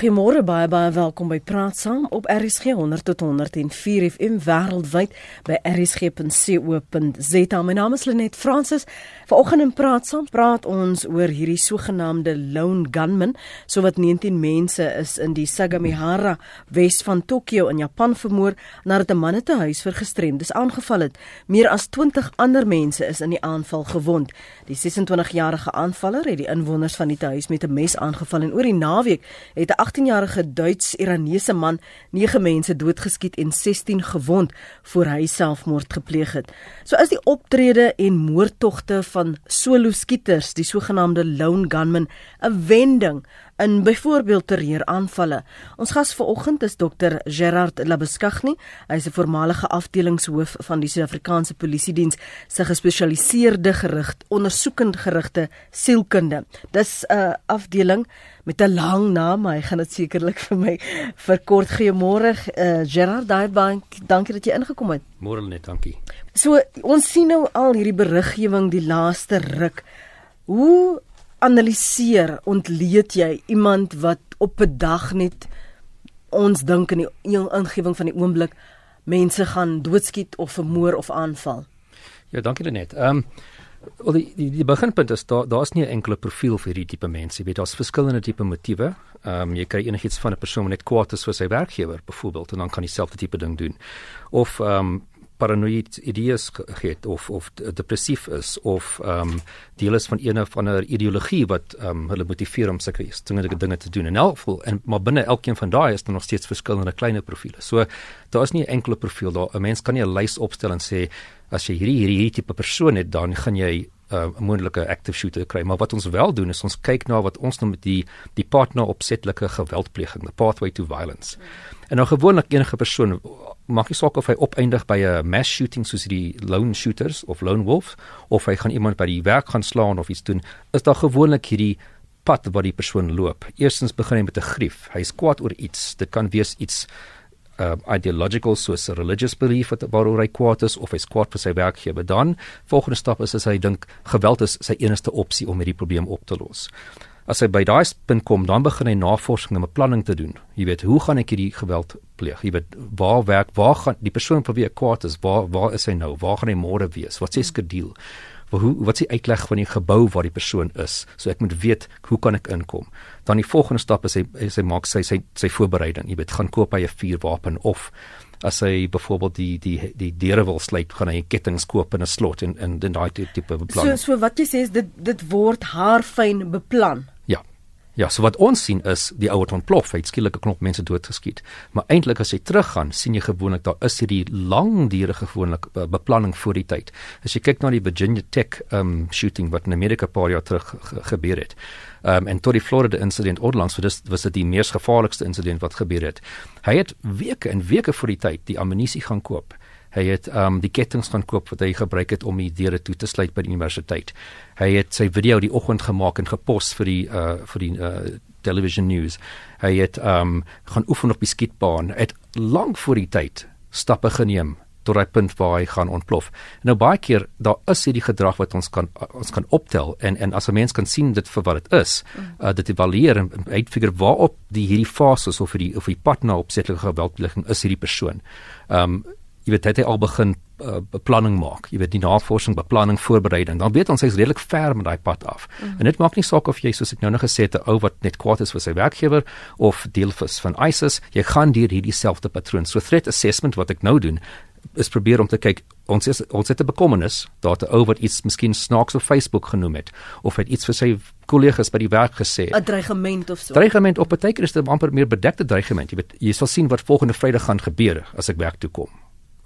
Goeiemôre baie baie welkom by Praat Saam op RSG 100 tot 104 FM wêreldwyd by rsg.co.za. My naam is Lenet Fransis. Vanoggend in Praat Saam praat ons oor hierdie sogenaamde lone gunman, sowat 19 mense is in die Sagamihara Wes van Tokio in Japan vermoor nadat 'n man 'n huis vir gestremdes aangeval het. Meer as 20 ander mense is in die aanval gewond. Die 26-jarige aanvaller het die inwoners van die huis met 'n mes aangeval en oor die naweek het 'n 18-jarige Duits-Iranese man 9 mense doodgeskiet en 16 gewond voor hy selfmoord gepleeg het. So is die optrede en moordtogte van solo skieters, die sogenaamde lone gunmen, 'n wending in byvoorbeeld terreuraanvalle. Ons gas vanoggend is Dr Gerard Labeskagni. Hy is 'n voormalige afdelingshoof van die Suid-Afrikaanse Polisie Diens se gespesialiseerde gerig ondersoekend gerigte sielkunde. Dis 'n afdeling met 'n lang naam, hy gaan dit sekerlik vir my verkort. Goeiemôre uh, Gerard Daaibank. Dankie dat jy ingekom het. Môre net, dankie. So ons sien nou al hierdie beriggewing die laaste ruk. Hoe analiseer, ontleed jy iemand wat op 'n dag net ons dink in die ingewing van die oomblik mense gaan doodskiet of vermoor of aanval? Ja, dankie net. Ehm um, wel die die, die beginpunt is daar daar's nie 'n enkele profiel vir hierdie tipe mense. Jy weet daar's verskillende tipe motiewe. Ehm um, jy kry enigiets van 'n persoon net kwaad is vir sy werkgewer byvoorbeeld en dan kan dieselfde tipe ding doen. Of ehm um, paranoïed idees het of of depressief is of ehm um, deel is van een of ander ideologie wat ehm um, hulle motiveer om sulke dinge dinge te doen. En alvol en maar binne elkeen van daai is daar nog steeds verskillende kleiner profile. So daar is nie 'n enkele profiel daar. 'n Mens kan nie 'n lys opstel en sê as jy hierdie hierdie hierdie tipe persoon het, dan gaan jy uh, 'n moontlike active shooter kry. Maar wat ons wel doen is ons kyk na wat ons noem die die partner opsetlike geweldpleging, the pathway to violence. En nou gewoonlik enige persoon maak nie saak of hy opeindig by 'n mass shooting soos die lone shooters of lone wolf of hy gaan iemand by die werk gaan slaan of iets doen, is daar gewoonlik hierdie pad wat die persoon loop. Eerstens begin hy met 'n grief. Hy is kwaad oor iets. Dit kan wees iets uh, ideological soos 'n religious belief wat waaroor hy kwaad is of hy's kwaad vir sy werkgewer. Dan volgende stap is as hy dink geweld is sy enigste opsie om hierdie probleem op te los. As hy by daai punt kom, dan begin hy navorsing en beplanning te doen. Jy weet, hoe gaan ek hierdie geweld pleeg? Jy weet, waar werk, waar gaan die persoon vir wie ek kwaad is, waar waar is hy nou? Waar gaan hy môre wees? Wat sê skedule? hoe wat s'ie uitleg van die gebou waar die persoon is so ek moet weet hoe kan ek inkom dan die volgende stap is hy hy maak sy sy sy voorbereiding jy weet gaan koop hy 'n vuurwapen of as hy byvoorbeeld die die die deure wil sluit gaan hy kettinge koop in 'n slot en en daai tipe beplanning so so wat jy sê is dit dit word haarfyn beplan Ja, so wat ons sien is die ouer ontplof, hy het skielik 'n knop mense doodgeskiet. Maar eintlik as jy teruggaan, sien jy gewoonlik daar is hierdie langdurige gewoonlik beplanning voor die tyd. As jy kyk na die Virginia Tech um shooting wat in Amerika 'n paar jaar terug gebeur het. Um en tot die Florida incident onlangs, so dis was dit die mees gevaarlikste incident wat gebeur het. Hy het weke en weke voor die tyd die ammunisie gaan koop Hy het um die kettinge gaan koop wat hy gebruik het om die deure toe te sluit by die universiteit. Hy het sy video die oggend gemaak en gepos vir die uh vir die uh television news. Hy het um gaan oefen op die skietbaan. Hy het lank voor die tyd stappe geneem tot hy punt waar hy gaan ontplof. Nou baie keer daar is hierdie gedrag wat ons kan ons kan optel en en as 'n mens kan sien dit vir wat dit is, uh, dit evalueer en uitfigure waarop die hierdie fases of die of die pad na opsetlike geweldpleging is hierdie persoon. Um jy weet hy het al begin uh, beplanning maak. Jy weet die navorsing, beplanning, voorbereiding. Dan weet ons hy's redelik ver met daai pad af. Mm. En dit maak nie saak of jy soos ek nou nog gesê het 'n ou wat net kwaad is vir sy werkgewer of deel is van ISIS, jy gaan deur hierdie selfde patroon. So threat assessment wat ek nou doen is probeer om te kyk ons is ons het 'n bekommernis dat 'n ou wat iets miskien snaaks op Facebook genoem het of het iets vir sy kollegas by die werk gesê 'n dreigement of so dreigement op 'n teken is dit amper meer bedekte dreigement jy weet jy sal sien wat volgende vrydag gaan gebeur as ek werk toe kom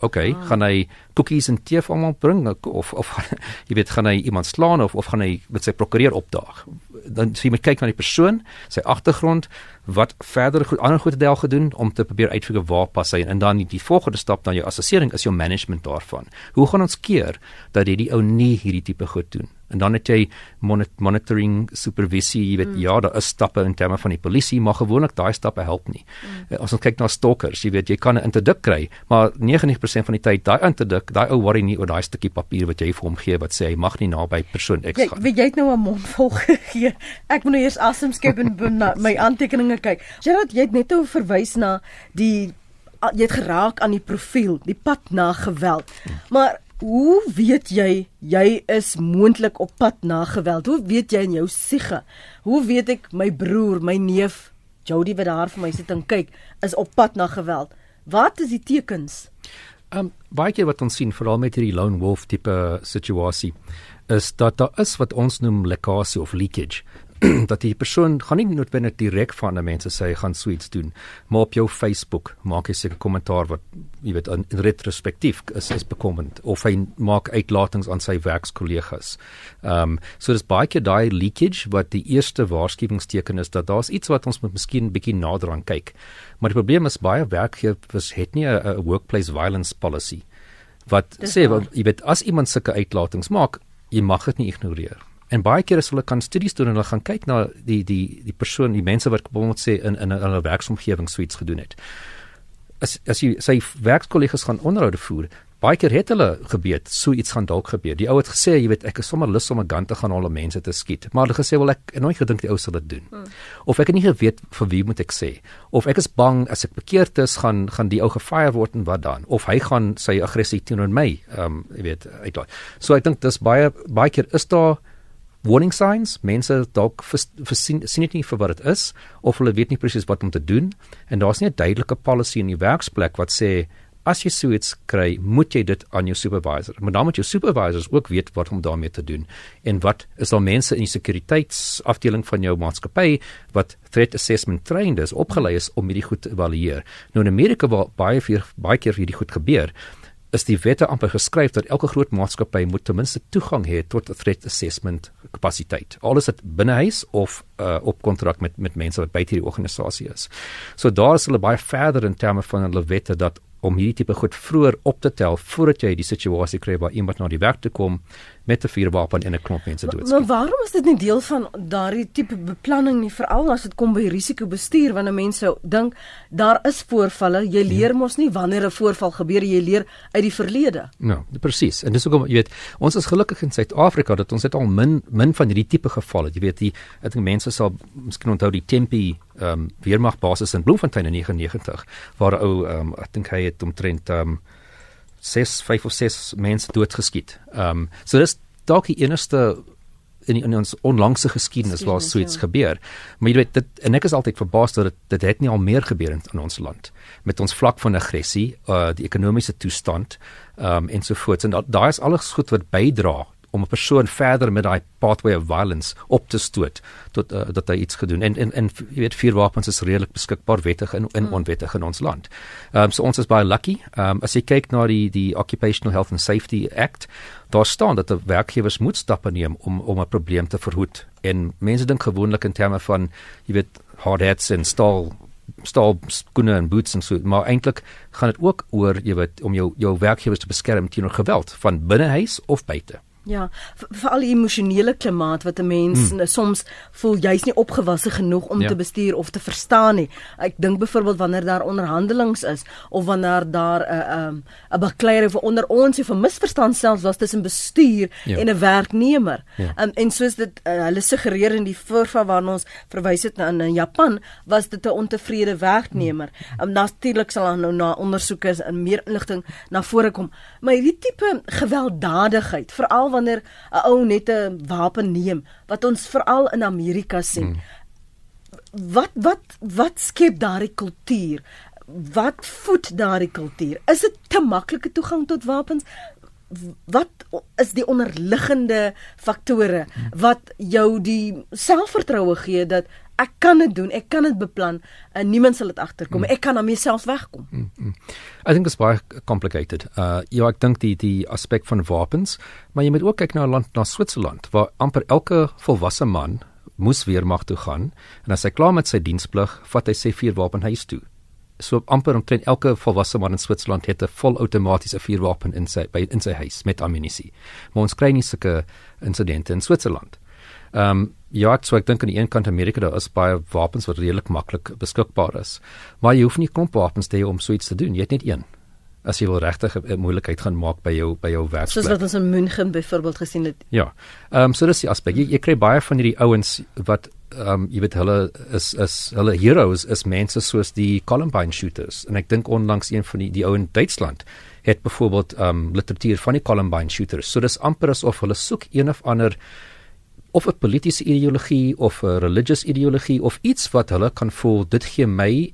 okay, ah. gaan hy koekies en tee vir almal bring of of jy weet gaan hy iemand slaan of of gaan hy met sy prokureur opdaag. Dan sien jy moet kyk na die persoon, sy agtergrond, wat verder goed ander goeie deel gedoen om te probeer uitfigure waar pas hy en dan die, die volgende stap dan jou assessering is jou management daarvan. Hoe gaan ons keer dat hierdie ou nie hierdie tipe goed doen? En dan het jy monitoring supervisie, jy weet mm. ja, daar is stappe in terme van die polisie, maar gewoonlik daai stappe help nie. Mm. As ons kyk na stalkers, jy weet jy kan 'n interdik kry, maar 90% van die tyd daai interdik, daai ou worry nie oor daai stukkie papier wat jy vir hom gee wat sê hy mag nie naby persoon X gaan. Jy weet jy het nou 'n mond vol gegee. Ek moet nou eers asem skep en my aantekeninge kyk. Gerard, jy het net oor verwys na die jy het geraak aan die profiel, die pad na geweld. Maar hoe weet jy jy is moontlik op pad na geweld? Hoe weet jy in jou siege? Hoe weet ek my broer, my neef Jody wat daar vir my sit en kyk, is op pad na geweld? Wat is die tekens? Ehm um, baie keer wat ons sien veral met hierdie lone wolf tipe situasie is dat daar is wat ons noem lekkasie of leakage dat die persoon gaan nie noodwendig direk van 'n mense sê hy gaan suits doen, maar op jou Facebook maak hy seker kommentaar wat jy weet in, in retrospektief is is bekommend of hy maak uitlatings aan sy werkskollegas. Ehm um, so dis baie keer daai leakage wat die eerste waarskuwingsteken is dat daar's iets wat ons moet miskien bietjie nader aan kyk. Maar die probleem is baie werkgewers het nie 'n workplace violence policy wat dis sê wat jy weet as iemand sulke uitlatings maak, jy mag dit nie ignoreer En baie kere as hulle kan studies doen en hulle gaan kyk na die die die persoon, die mense wat kom ons sê in in hulle werksomgewing suits gedoen het. As as jy sy werkskollegas gaan onderhoude voer, baie keer het hulle gebeet so iets gaan dalk gebeur. Die ou het gesê, jy weet, ek is sommer lus om 'n gun te gaan al mense te skiet. Maar hulle gesê wel ek het nooit gedink die ou sal dit doen. Hmm. Of ek het nie geweet vir wie moet ek sê. Of ek is bang as ek bekeerd is gaan gaan die ou gefire word en wat dan? Of hy gaan sy aggressie teenoor my, ehm um, jy weet, uitlaai. So ek dink dis baie baie keer is daar warning signs mense dalk sien sien dit nie vir wat dit is of hulle weet nie presies wat om te doen en daar's nie 'n duidelike policy in die werksplek wat sê as jy so iets kry moet jy dit aan jou supervisor maar dan moet jou supervisors ook weet wat om daarmee te doen en wat is daar mense in die sekuriteitsafdeling van jou maatskappy wat threat assessment trained is opgelei is om hierdie goed te evalueer nou in Amerika waar baie vir baie keer hierdie goed gebeur is die wette amper geskryf dat elke groot maatskappy moet ten minste toegang hê tot 'n threat assessment kapasiteit. Alles dit binnehuis of uh, op kontrak met met mense wat buite die organisasie is. So daar is hulle baie verder in terme van hulle wette dat om hierdie tipe goed vroeër op te tel voordat jy die situasie kry waar iemand na die werk toe kom met 'n vuurwapen en 'n klomp mense doodskiet. Maar waarom is dit nie deel van daardie tipe beplanning nie veral as dit kom by risikobestuur wanneer mense dink daar is voorvalle, jy ja. leer ja. mos nie wanneer 'n voorval gebeur jy leer uit die verlede. Nou, presies. En dis hoekom jy weet, ons is gelukkig in Suid-Afrika dat ons het al min min van hierdie tipe gevalle. Jy weet, die ek dink mense sal miskien onthou die Tempi ehm um, weermagbasis in Bloemfontein in 99 waar ou ehm um, ek dink hy het omtrent ehm um, 6 5 of 6 mense doodgeskiet. Ehm um, so dis dalk die enigste in, in ons onlangse geskiedenis waar so iets ja. gebeur. Maar jy weet dit en ek is altyd verbaas dat dit dit het nie al meer gebeur in, in ons land met ons vlak van aggressie, uh die ekonomiese toestand ehm um, ensovoorts en daai is alles goed wat bydra om 'n persoon verder met daai pathway of violence op te stoot tot uh, dat hy iets gedoen en en en jy weet vuurwapens is redelik beskikbaar wettig in in hmm. onwettig in ons land. Ehm um, so ons is baie lucky. Ehm um, as jy kyk na die die Occupational Health and Safety Act, daar staan dat die werkgewers moet stappe neem om om 'n probleem te verhoed. En mense dink gewoonlik in terme van jy weet hard hats en staal staal skoene en boots en so maar eintlik gaan dit ook oor jy weet om jou jou werkgewers te beskerm teen geweld van binnehuis of buite. Ja, vir al die emosionele klimaat wat 'n mens hmm. soms voel jy's nie opgewasse genoeg om ja. te bestuur of te verstaan nie. Ek dink byvoorbeeld wanneer daar onderhandelings is of wanneer daar 'n uh, 'n um, 'n bakleier vir onder ons of 'n misverstand selfs was tussen bestuur ja. en 'n werknemer. Ja. Um, en soos dit uh, hulle suggereer in die voorval waarna ons verwys het na in Japan, was dit 'n ontevrede werknemer. Hmm. Um, Natuurlik sal dan nou na ondersoeke en meer inligting na vore kom. Maar hierdie tipe gewelddadigheid, veral wanneer 'n ou net 'n wapen neem wat ons veral in Amerika sien. Hmm. Wat wat wat skep daardie kultuur? Wat voed daardie kultuur? Is dit te maklike toegang tot wapens? Wat is die onderliggende faktore wat jou die selfvertroue gee dat ek kan dit doen, ek kan dit beplan en niemand sal dit agterkom. Mm. Ek kan aan myself wegkom. Mm, mm. I think it's baie complicated. Uh ja, ek dink die die aspek van wapens, maar jy moet ook kyk na 'n land na Switserland waar amper elke volwasse man moes weermag toe gaan en as hy klaar met sy diensplig, vat hy sy vuurwapen huis toe. So amper omtrent elke volwasse man in Switserland het 'n volautomatiese vuurwapen in sy by in sy huis met ammunisie. Maar ons kry nie sulke insidente in Switserland. Ehm um, ja, ek sou ek dink aan die een kant Amerika daar is baie wapens wat redelik maklik beskikbaar is. Maar jy hoef nie klomp wapens te hê om so iets te doen. Jy het net een. as jy wil regtig 'n moeilikheid gaan maak by jou by jou werk. Soos wat ons in München byvoorbeeld gesien het. Ja. Ehm um, so dis die aspek. Jy, jy kry baie van hierdie ouens wat ehm um, jy weet hulle is is hulle heroes is mense soos die Columbine shooters en ek dink onlangs een van die die ou in Duitsland het byvoorbeeld ehm um, literatuur van die Columbine shooters. So dis amper asof hulle soek een of ander of 'n politieke ideologie of 'n religious ideologie of iets wat hulle kan voel dit gee my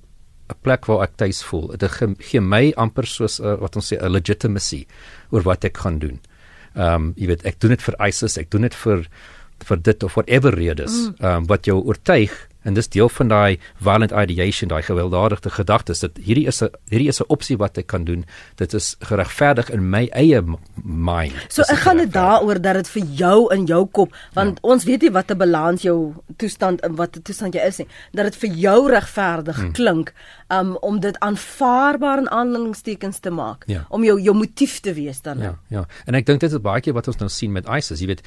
'n plek waar ek tuis voel. Dit gee my amper soos uh, wat ons sê 'n legitimacy oor wat ek gaan doen. Ehm um, jy weet ek doen dit vir ISIS, ek doen dit vir vir dit of whatever redes. Mm. Ehm mm. um, wat jou oortuig en dis deel van daai violent ideation daai gewelddadige gedagtes dat hierdie is 'n hierdie is 'n opsie wat ek kan doen dit is geregverdig in my eie mind so ek gaan dit daaroor dat dit vir jou in jou kop want ja. ons weet nie wat 'n balans jou toestand in wat 'n toestand jy is nie dat dit vir jou regverdig hmm. klink um, om dit aanvaarbaar in aanhalingstekens te maak ja. om jou jou motief te wees dan ja ja en ek dink dit is baie keer wat ons nou sien met ISIS jy weet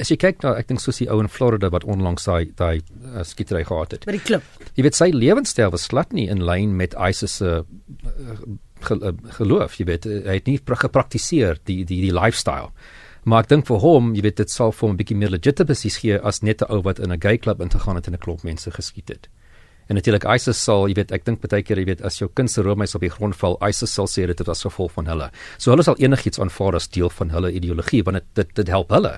as jy kyk na ek dink soos die ou in Florida wat onlangs daai daai uh, skietery gehad het. By die klip. Jy weet sy lewenstyl was glad nie in lyn met ISIS se uh, geloof, jy weet hy het nie gepraktiseer die die die lifestyle. Maar ek dink vir hom, jy weet dit sal vir hom 'n bietjie meer legitimacy gee as net 'n ou wat in 'n gay club ingegaan het en 'n klomp mense geskiet het. En natuurlik ISIS sal, jy weet, ek dink baie keer jy weet as jou kind se roemuis op die grond val, ISIS sal sê dit was gevolg van hulle. So hulle sal enigiets aanvaar as deel van hulle ideologie want dit dit, dit help hulle.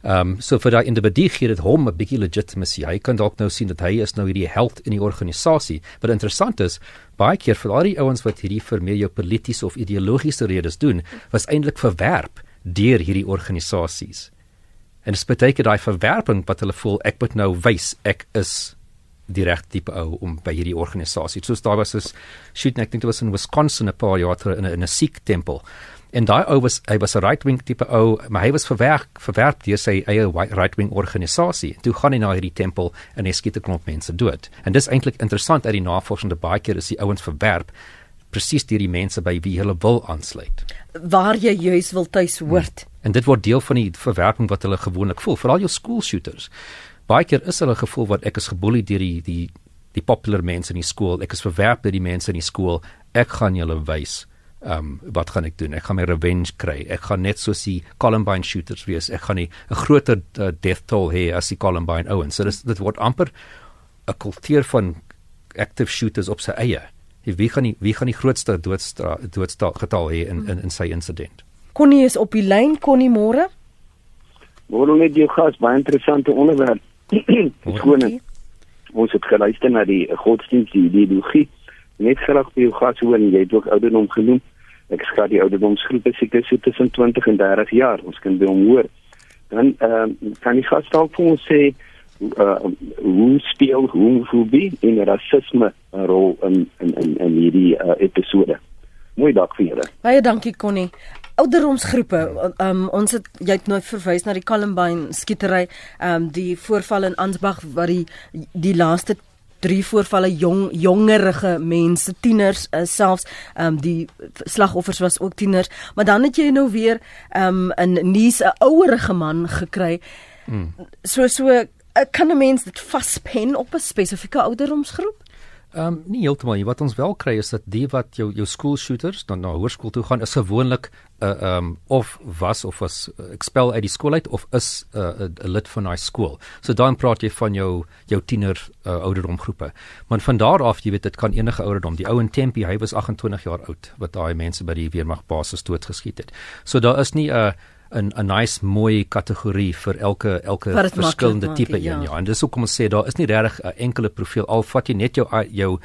Ehm um, so vir daai individu gee dit hom 'n bietjie legitimacy. Hy kan dalk nou sien dat hy is nou hierdie held in die organisasie. Wat interessant is, baie keer vir al die ouens wat hierdie vir meer jou politieke of ideologiese redes doen, was eintlik verwerp deur hierdie organisasies. En dit beteken daai verwerping wat hulle voel ek moet nou wys ek is die regte tipe ou om by hierdie organisasie. Soos daar was 'n shooting ek dink dit was in Wisconsin 'n paar jaar terug in 'n 'n Sikh tempel En daai ou was hy was 'n right wing tipe ou, maar hy was verwerk verwerp deur sy eie right wing organisasie. Toe gaan hy na hierdie tempel en hy skiet 'n klomp mense dood. En dis eintlik interessant uit die navorsing dat baie keer is die ouens verwerp presies deur die mense by wie hulle wil aansluit. Waar jy juis wil tuis hoort. Hmm. En dit word deel van die verwerping wat hulle gewoonlik voel, veral jou school shooters. Baie keer is hulle gevoel wat ek is geboelie deur die die die populêre mense in die skool. Ek is verwerp deur die mense in die skool. Ek gaan julle wys ehm um, wat gaan ek doen? Ek gaan my revenge kry. Ek gaan net soos die Columbine shooters wees. Ek gaan 'n groter uh, death toll hê as die Columbine ouens. So dit dit word amper 'n kultuur van active shooters op sy eie. Wie gaan die wie gaan die grootste doodstra doodstal getal hê in, in in sy insident? Connie is op die lyn, Connie môre. Môre net jou gas, baie interessante onderwerp. Skone. Ons het geluister na die godsdienst, die ideologie net graag by jou gas hoor jy het ook ouderdom genoem. Ek skat die ouderdomsgroep is seker so tussen 20 en 30 jaar. Ons kan by hom hoor. Dan ehm uh, kan die gas dalk vir ons sê uh hoe speel hoe hoe be in rasisme 'n rol in in in in hierdie uh, episode. Mooi dag vir julle. Baie dankie Connie. Ouderdomsgroepe, um, ons het jy het nou verwys na die Columbine skietery, um, die voorval in Ansbach wat die die laaste drie voorvalle jong jongerige mense tieners uh, selfs ehm um, die slagoffers was ook tieners maar dan het jy nou weer ehm um, 'n nuus 'n ouerige man gekry hmm. so so uh, kan 'n mens dit vaspen op 'n spesifieke ouderdomsgroep Ehm um, nie heeltemal nie. Wat ons wel kry is dat die wat jou jou school shooters dan na hoërskool toe gaan is gewoonlik 'n uh, ehm um, of was of was uh, expel uit die skool uit of is 'n uh, 'n lid van daai skool. So dan praat jy van jou jou tiener uh, ouderdomgroepe. Maar van daar af, jy weet dit kan enige ouderdom. Die ou in Tempe, hy was 28 jaar oud wat daai mense by die weermag basis doodgeskiet het. So daar is nie 'n uh, 'n 'n nice mooi kategorie vir elke elke verskillende tipe een ja. ja. En dis hoekom ons sê daar is nie regtig 'n enkele profiel al vat jy net jou jou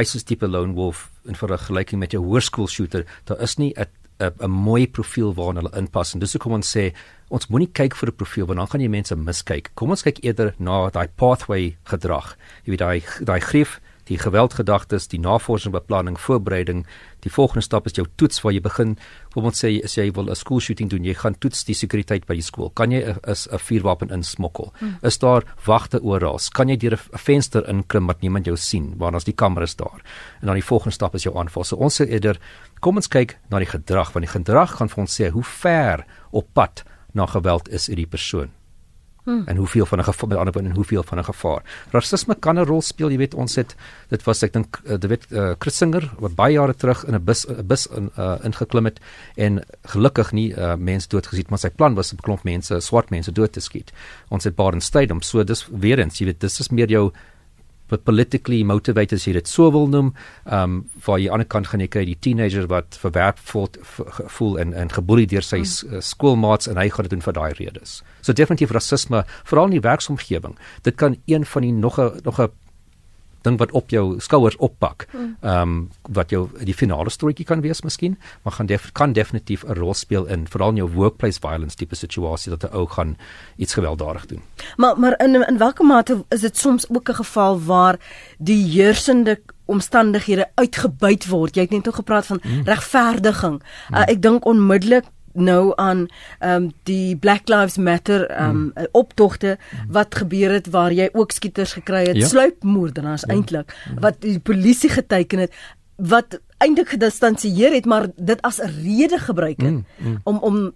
ISIS tipe lone wolf in vergelyking met jou hoërskool shooter, daar is nie 'n 'n mooi profiel waarna hulle inpas en dis hoekom ons sê ons moenie kyk vir 'n profiel want dan gaan jy mense miskyk. Kom ons kyk eerder na daai pathway gedrag. Jy weet daai daai grief die geweldgedagtes, die navorsingsbeplanning, voorbereiding. Die volgende stap is jou toets waar jy begin. Byvoorbeeld sê as jy wil 'n skool shooting doen, jy gaan toets die sekuriteit by die skool. Kan jy 'n 'n vuurwapen insmokkel? Hmm. Is daar wagte oral? Kan jy deur 'n venster inklim wat niemand jou sien waar ons die kameras daar? En dan die volgende stap is jou aanval. So ons sê eerder kom ons kyk na die gedrag want die gedrag gaan vir ons sê hoe ver op pad na geweld is hierdie persoon. Hmm. En hoeveel van 'n gevaar met ander woorde en hoeveel van 'n gevaar. Rasisme kan 'n rol speel, jy weet, ons het dit was ek dink uh, dit weet uh, Chris Singer wat baie jare terug in 'n bus 'n bus in uh, ingeklim het en gelukkig nie uh, mense dood geskiet, maar sy plan was om 'n klomp mense, swart mense dood te skiet. Ons het Baden Stadium, so dis weer eens, jy weet, dis is meer jou politically motivated as jy dit so wil noem. Ehm um, waar jy aan die ander kant gaan jy kry die teenager wat verwerp voel, voel en en geboelie deur sy mm. skoolmaats en hy gaan dit doen vir daai redes. So definitief rasisme veral in die werksomgewing. Dit kan een van die nog 'n nog 'n ding wat op jou skouers oppak. Hmm. Ehm um, wat jou die finale storieetjie kan wees miskien, maar gaan def, kan definitief 'n rol speel in veral in jou workplace violence tipe situasie dat 'n ou gaan iets gewelddadig doen. Maar maar in in watter mate is dit soms ook 'n geval waar die heersende omstandighede uitgebuit word. Jy het net ook gepraat van hmm. regverdiging. Uh, ek dink onmiddellik nou aan ehm um, die Black Lives Matter ehm um, mm. optogte wat gebeur het waar jy ook skieters gekry het, ja. sluipmoordenaars ja. eintlik mm. wat die polisie geteken het wat eintlik gedistansieer het maar dit as 'n rede gebruik het mm. Mm. om om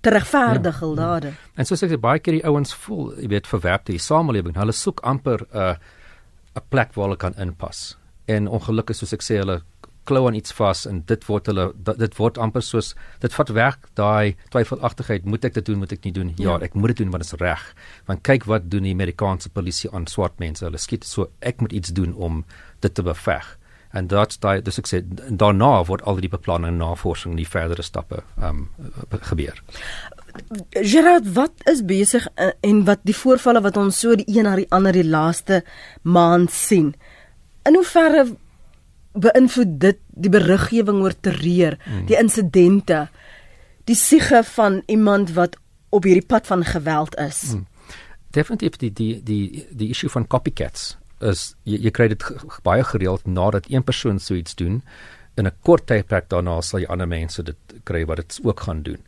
te regverdig hul ja. dade. En soos ek sê baie keer die ouens voel, jy weet, verwerp die samelewing. Hulle soek amper 'n uh, 'n plek waar hulle kan inpas. En ongelukkig soos ek sê hulle klou aan iets vas en dit word hulle dit word amper soos dit vat werk daai twyfelagtigheid moet ek dit doen moet ek nie doen ja, ja. ek moet dit doen want dit is reg. Want kyk wat doen die Amerikaanse polisie aan swart mense. Hulle skiet so ek moet iets doen om dit te beveg. En dit daai dis ek sê daarna word al die beplanning en navorsing die verdere stappe um, gebeur. Gerard wat is besig eh, en wat die voorvalle wat ons so die een na die ander die laaste maand sien in hoeverre beïnvloed dit die beriggewing oor terreur, mm. die insidente, die siege van iemand wat op hierdie pad van geweld is. Mm. Definitief die die die die issue van copycats is jy, jy kry dit baie gereeld nadat een persoon so iets doen in 'n kort tydperk daarna sal jy ander mense dit kry wat dit ook gaan doen.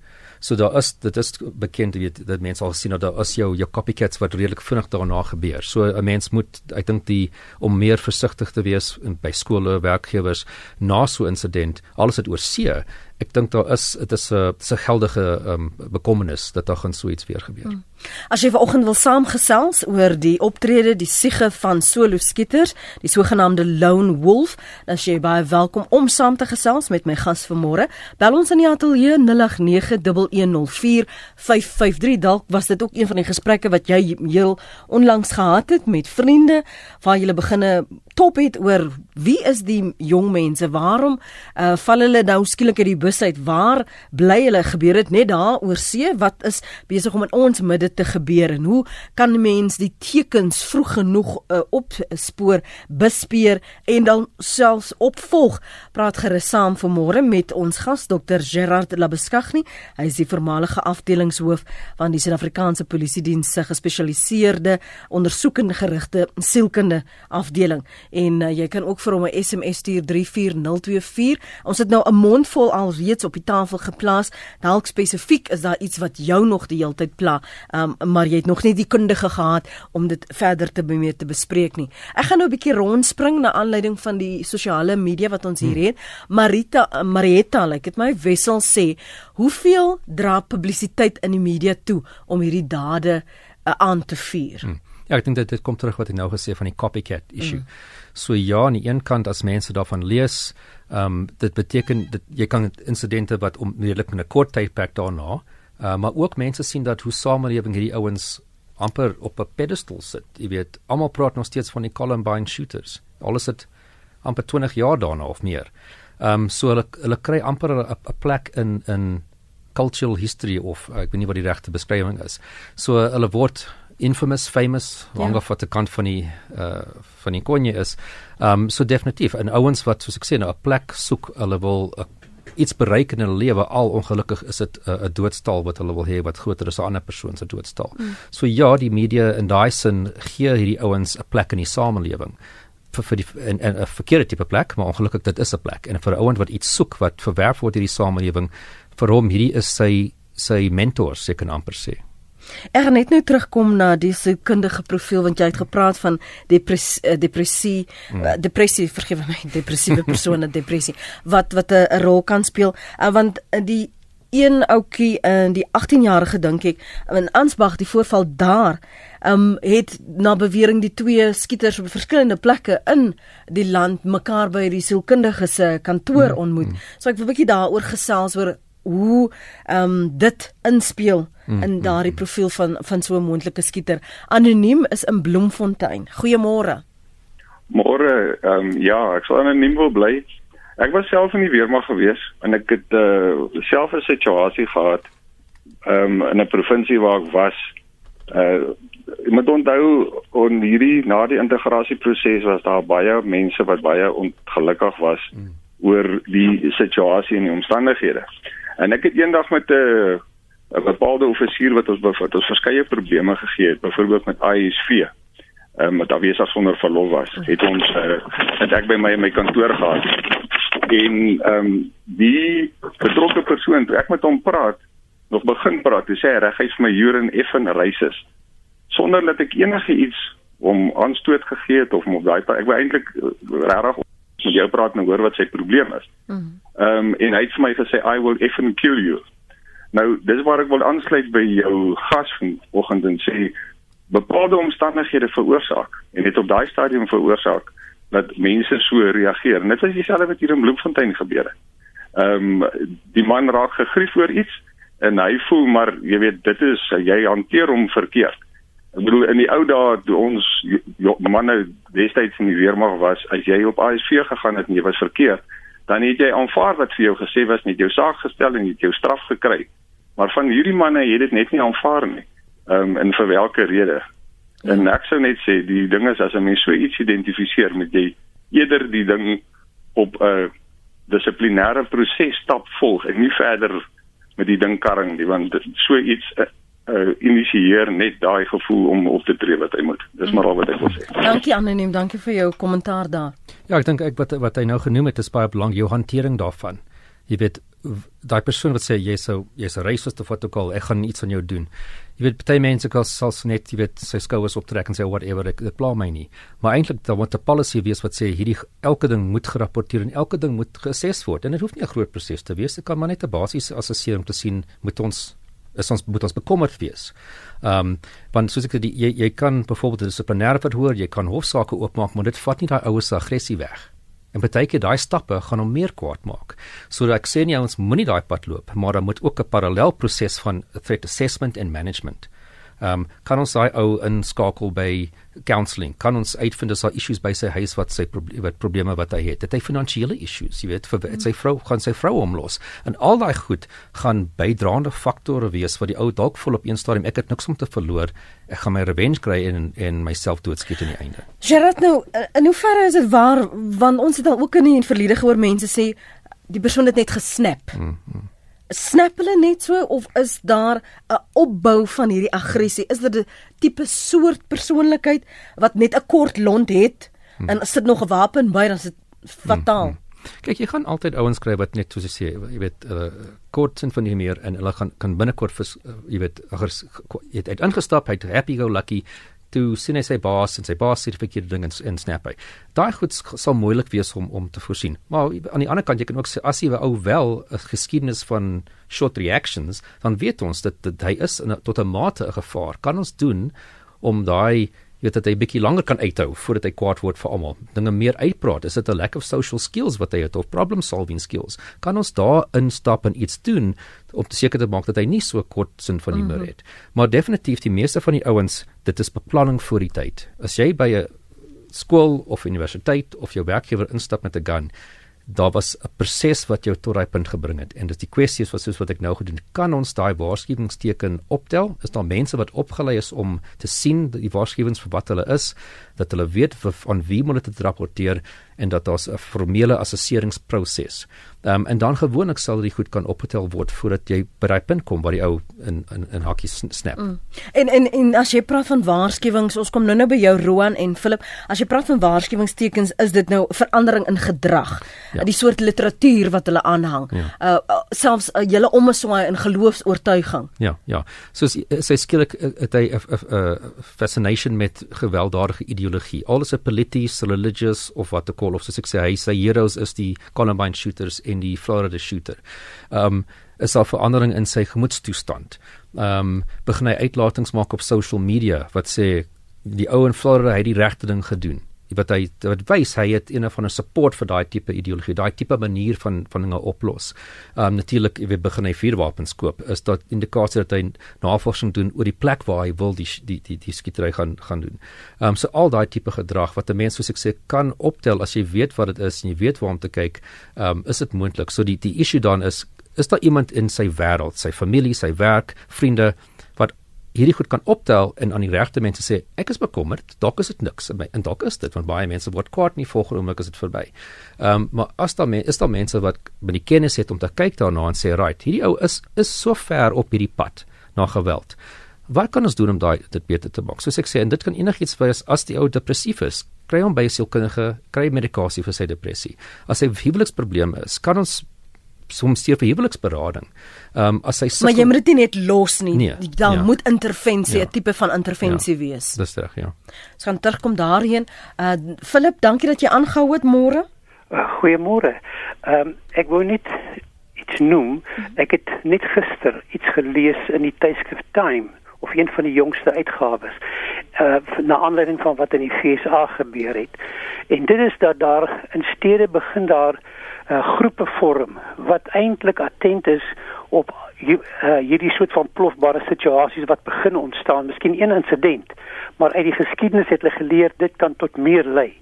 So daar is dit is bekend weet dat mense al sien dat daar is jou jou copycats wat redelik vinnig daarna gebeur. So 'n mens moet ek dink die om meer versigtig te wees in by skole, werkgewers na so 'n insident, alles het oor see ek dink daar is dit is 'n 'n geldige um, bekommernis dat daar gaan so iets weer gebeur. Hmm. As jy vanoggend wil saamgesels oor die optrede, die siege van solo skieters, die sogenaamde lone wolf, dan jy baie welkom om saam te gesels met my gas vanmôre. Bel ons in die ateljee 0891104553. Dalk was dit ook een van die gesprekke wat jy heel onlangs gehad het met vriende waar jy beginne top het oor wie is die jong mense? Waarom uh, val hulle nou skielik uit die bus uit? Waar bly hulle? Gebeur dit net daar oor see? Wat is besig om in ons midde te gebeur en hoe kan mense die tekens vroeg genoeg uh, opspoor, bespeer en dan selfs opvolg? Praat gerus saam vanmôre met ons gas Dr. Gerard Labeskagni. Hy is die voormalige afdelingshoof van die Suid-Afrikaanse Polisie Diens se gespesialiseerde ondersoekende gerigte sielkunde afdeling en uh, jy kan ook vir hom 'n SMS stuur 34024. Ons het nou 'n mond vol al reeds op die tafel geplaas. Dalk spesifiek is daar iets wat jou nog die hele tyd pla, um, maar jy het nog nie die kundige gehad om dit verder te bemeer te bespreek nie. Ek gaan nou 'n bietjie rondspring na aanleiding van die sosiale media wat ons hier hmm. het. Marita uh, Marietta, ek het my wissel sê, hoeveel dra publisiteit in die media toe om hierdie dade uh, aan te vier? Hmm. Ja, ek dink dit dit kom terug wat ek nou gesê van die copycat issue. Mm. So ja, aan die een kant as mense daarvan lees, ehm um, dit beteken dat jy kan insidente wat onmiddellik in 'n kort tydperk daarna, uh, maar ook mense sien dat hoe samelewing hierdie ouens amper op 'n pedestal sit. Jy weet, almal praat nog steeds van die Columbine shooters. Alles het amper 20 jaar daarna of meer. Ehm um, so hulle hulle kry amper 'n plek in in cultural history of ek weet nie wat die regte beskrywing is. So hulle word infamous famous ja. langer voor de kant van die uh van die konje is. Um so definitief en ouens wat soos ek sê nou 'n plek soek, hulle wil a, iets bereik in hulle lewe al ongelukkig is dit 'n uh, doodstal wat hulle wil hê wat groter is as 'n ander persoon se doodstal. Mm. So ja, die media in daai sin gee hierdie ouens 'n plek in die samelewing vir vir die en 'n verkeerde tipe plek, maar ongelukkig dit is 'n plek en vir 'n ouend wat iets soek wat verwerf word in die samelewing, vir hom hierdie is sy sy mentor, seker amper sê. Ek gaan net nou terugkom na die sielkundige profiel want jy het gepraat van depressie eh, depressie hmm. Eh, depressie vergewe my depressiewe persone depressie wat wat 'n rol kan speel uh, want die een ouetjie in die 18-jarige dink ek in Ansbach die voorval daar um het na bewering die twee skieters op verskillende plekke in die land mekaar by die sielkundige se kantoor mm, ontmoet. Mm. So ek wil 'n bietjie daaroor gesels oor hoe um dit inspel mm, in daardie profiel van van so 'n moontlike skieter. Anoniem is in Bloemfontein. Goeiemôre. Môre, ehm um, ja, ek sal anoniem wil bly. Ek was self in die weermag gewees en ek het uh, self 'n situasie gehad ehm um, in 'n provinsie waar ek was. Uh ek moet onthou on hierdie na die integrasieproses was daar baie mense wat baie ongelukkig was mm. oor die situasie en die omstandighede. En ek het eendag met 'n 'n bepaalde offisier wat ons bevat, ons verskeie probleme gegee het, byvoorbeeld met ISV ehm um, wat afwesig sonder verlof was, het ons uh, het ek by my my kantoor gehad. En ehm um, die betrokke persoon, ek met hom praat, nog begin praat, hy sê reg hy's my urine effen racist sonder dat ek enige iets om aanstoot gegee het of om op daai ek wou eintlik uh, regtig met jou praat en hoor wat sy probleem is. Mhm. Ehm um, en hy het vir my gesê I will effen kill you. Nou, dis waar ek wil aansluit by jou gas vanoggend en sê bepaalde omstandighede veroorsaak en het op daai stadium veroorsaak dat mense so reageer. Net as dieselfde wat hier in Bloemfontein gebeur het. Ehm um, die man raak gegrief oor iets en hy voel maar jy weet dit is jy hanteer hom verkeerd. Ek bedoel in die ou dae toe ons manne destyds in die weermag was, as jy op ASV gegaan het en jy was verkeerd, dan het jy aanvaar wat vir jou gesê was, net jou saak gestel en jy het jou straf gekry. Maar van hierdie manne het dit net nie aanvaar nie ehm um, en vir watter rede. En ek sou net sê die ding is as 'n mens so iets identifiseer met jy eerder die ding op 'n uh, dissiplinêre proses stap volg en nie verder met die ding karring nie want so iets uh, uh, initieer net daai gevoel om op te tree wat hy moet. Dis maar al wat ek wil sê. Dankie anoniem, dankie vir jou kommentaar daar. Ja, ek dink ek wat wat hy nou genoem het is baie belangrik jou hantering daarvan. Jy weet daai persoon wat sê jy sou jy's 'n racist of wat ook al, ek gaan iets aan jou doen jy weet baie mense kos sals net jy weet sy skouers optrek en sê whatever ek dit pla my nie maar eintlik dan moet 'n policy wees wat sê hierdie elke ding moet gerapporteer en elke ding moet geassess word en dit hoef nie 'n groot proses te wees dit kan maar net 'n basiese assessering te sien moet ons is ons moet ons bekommerd wees. Ehm um, want soos ek sê jy jy kan byvoorbeeld 'n dissiplinêre verhoor, jy kan hofsaake oopmaak, maar dit vat nie daai ouers se aggressie weg. En baie keer daai stappe gaan hom meer kwaad maak. So ek sê nie ons moenie daai pad loop, maar daar moet ook 'n parallel proses van threat assessment and management. Ehm um, kan ons daai ou inskakel by counselling? Kan ons uitvind as daar issues by sy huis wat sy proble wat probleme wat hy het? Het hy finansiële issues, jy weet, vir mm. sy vrou gaan sy vrou omlos. En al daai goed gaan bydraende faktore wees wat die ou dalk vol op een stadium ek het niks om te verloor. Ek gaan my revenge kry en en myself doodskiet aan die einde. Gerard nou, in hoeverre is dit waar want ons het al ook in die verlede gehoor mense sê die persoon het net gesnap. Mm -hmm snap hulle net so of is daar 'n opbou van hierdie aggressie? Is dit 'n tipe soort persoonlikheid wat net 'n kort lont het hmm. en sit nog 'n wapen by dan is dit fataal. Hmm. Kyk, jy gaan altyd ouens kry wat net soos jy sê, jy weet, uh, kort sin van die meer en hulle gaan kan binnekort vir uh, jy weet, jy het ingestap, hy't happy go lucky toe sien hy sy baas en sy baas sê die verkeerde ding en snap hy. Daai goed sal moeilik wees om om te voorsien. Maar aan die ander kant jy kan ook sê as jy ou wel 'n geskiedenis van short reactions, dan weet ons dat, dat hy is in a, tot 'n mate 'n gevaar. Kan ons doen om daai weet dat hy bietjie langer kan uithou voordat hy kwaad word vir almal. Dinge meer uitpraat. Is dit 'n lack of social skills wat hy het of problem solving skills? Kan ons daar instap en iets doen om te seker te maak dat hy nie so kort sin van humor mhm. het. Mm -hmm. Maar definitief die meeste van die ouens, dit is beplanning vir die tyd. As jy by 'n skool of universiteit of jou werkgewer instap met 'n gun, daar was 'n proses wat jou tot daai punt gebring het. En dis die kwessie is wat soos wat ek nou gedoen kan ons daai waarskuwingsteken optel? Is daar mense wat opgelei is om te sien die waarskuwings vir wat hulle is dat hulle weet van wie moet dit rapporteer en dat daar 'n formele assesseringsproses. Ehm um, en dan gewoonlik sal dit goed kan opgetel word voordat jy by daai punt kom waar die ou in in in hakkies snap. Mm. En en en as jy praat van waarskuwings, ons kom nou nou by jou Roan en Philip, as jy praat van waarskuwingstekens, is dit nou verandering in gedrag, ja. die soort literatuur wat hulle aanhang. Ja. Uh, uh selfs uh, hele omswaai in geloofs-oortuiging. Ja, ja. So sy skielik uh, het hy 'n fascination met gewelddadige ideologie. Alles 'n polities, religious of wat ook call of soos ek sê hy sy heroes is die Columbine shooters en die Florida shooter. Um is daar verandering in sy gemoedstoestand. Um, begin hy uitlatings maak op social media wat sê die ou in Florida het die regte ding gedoen wat hy wat wys hy het een van 'n support vir daai tipe ideologie, daai tipe manier van van dinge oplos. Ehm um, natuurlik, jy begin hy vuurwapens koop, is dit indikasie dat hy navorsing doen oor die plek waar hy wil die die die, die skietery gaan gaan doen. Ehm um, so al daai tipe gedrag wat 'n mens soos ek sê kan optel as jy weet wat dit is en jy weet waar om te kyk, ehm um, is dit moontlik. So die die issue dan is is daar iemand in sy wêreld, sy familie, sy werk, vriende hierdie goed kan optel en aan die regte mense sê ek is bekommerd dalk is dit niks en dalk is dit want baie mense word kwaad nie volgende oomblik as dit verby. Ehm um, maar as daar is daar mense wat by die kennis het om te kyk daarna en sê right hierdie ou is is so ver op hierdie pad na geweld. Wat kan ons doen om daai dit beter te maak? Soos ek sê en dit kan enigiets wees as die ou depressief is kry hom by 'n sielkundige kry medikasie vir sy depressie. As hy huweliksprobleme is, kan ons soms steur vir huweliksberading. Ehm um, as hy sikkel, Maar jy moet dit nie net los nie. Nee, Daar ja. moet intervensie, 'n ja. tipe van intervensie ja. wees. Dis reg, ja. Ons gaan terugkom daarheen. Uh Philip, dankie dat jy aangehou het môre. Uh, Goeiemôre. Ehm um, ek wou net iets noem. Ek het net gister iets gelees in die tydskrif Time of een van die jongste uitgawes uh na aanleiding van wat in die FSA gebeur het. En dit is dat daar in stede begin daar uh, groepe vorm wat eintlik attent is op uh, hierdie soort van plofbare situasies wat begin ontstaan, miskien een insident, maar uit die geskiedenis het hulle geleer dit kan tot meer lei.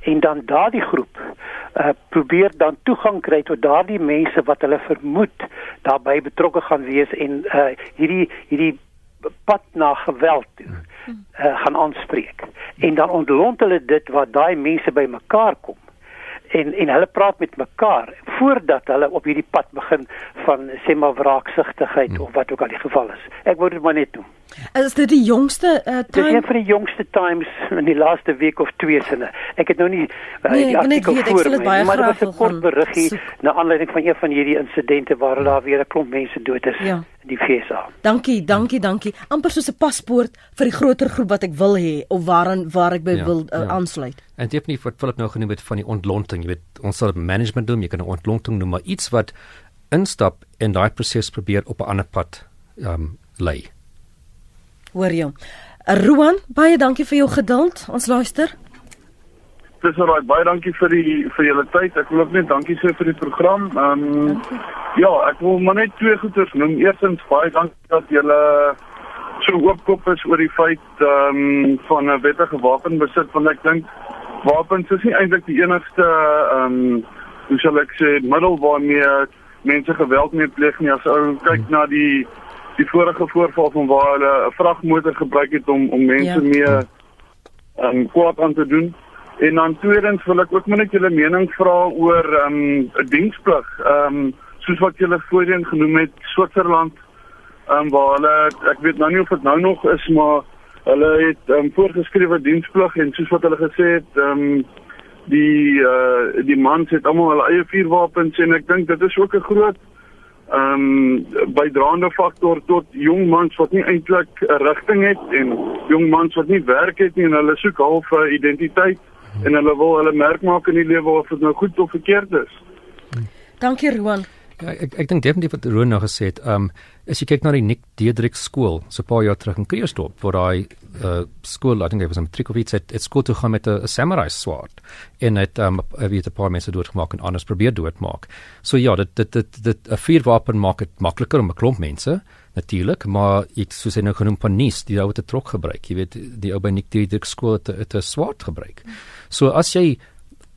En dan daardie groep uh, probeer dan toegang kry tot daardie mense wat hulle vermoed daarbey betrokke gaan wees en uh, hierdie hierdie pad na geweld toe uh, gaan aanspreek. En dan ontlont hulle dit wat daai mense bymekaar kom en en hulle praat met mekaar voordat hulle op hierdie pad begin van sê maar wraaksigtigheid hmm. of wat ook al die geval is. Ek wou dit maar net doen. Is dit die jongste uh, time? Dis een van die jongste times in die laaste week of twee sinne. Ek het nou nie uh, nee, die artikel weet, voor my, maar dit was 'n kort beriggie na aanleiding van een van hierdie insidente waar daar weer 'n klomp mense dood is. Ja die FSA. Dankie, dankie, dankie. amper soos 'n paspoort vir die groter groep wat ek wil hê of waaraan waar ek by ja, wil uh, ja. aansluit. En definitief wat Philip nou genoem het van die ontlonting, jy weet, ons sal management doen, jy kan 'n ontlonting noem, maar iets wat instap en daai proses probeer op 'n ander pad ehm um, lê. Hoor jy? Roan, baie dankie vir jou geduld. Ons luister. Dis reg, baie dankie vir die vir julle tyd. Ek wil ook net dankie sê vir die program. Ehm um, ja, ek wil maar net twee goeders noem. Eerstens baie dankie dat julle so oopkop is oor die feit ehm um, van 'n wettige wapenbesit want ek dink wapens is nie eintlik die enigste ehm um, hoe sal ek sê middel waarmee mense geweld mee pleeg nie. As ou kyk na die die vorige voorval van waar hulle 'n vragmotor gebruik het om om mense ja. mee ehm um, kwaad aan te doen. En dan tweedens wil ek ook net julle mening vra oor ehm um, 'n diensplig. Ehm um, soos wat julle voorheen genoem het Switserland ehm um, waar hulle ek weet nou nie of dit nou nog is maar hulle het ehm um, voorgeskrewe diensplig en soos wat hulle gesê het ehm um, die uh, die mans het almal hulle eie vuurwapens en ek dink dit is ook 'n groot ehm um, bydraende faktor tot jong mans wat nie eintlik 'n rigting het en jong mans wat nie werk het nie en hulle soek half 'n identiteit en hulle wil hulle merk maak in die lewe of dit nou goed of verkeerd is. Dankie Roan. Ja, ek ek dink definitief wat Roan nou gesê het, ehm um, as jy kyk na die Nick Diedrich skool, so 'n paar jaar terug in Kreeusdorp, waar daai uh, skool, I think it was in Trikovitz het, het skool toe gaan met 'n samurai sword en het ehm um, wie het 'n paar mense doodgemaak en anders probeer doodmaak. So ja, dit dit dit dit 'n vuurwapen maak dit makliker om 'n klomp mense natuurlik, maar ek soos hy nou genoem van Nies, die ou het 'n trok gebruik. Jy weet, die ou by Nick Diedrich skool het 'n swaard gebruik. So as jy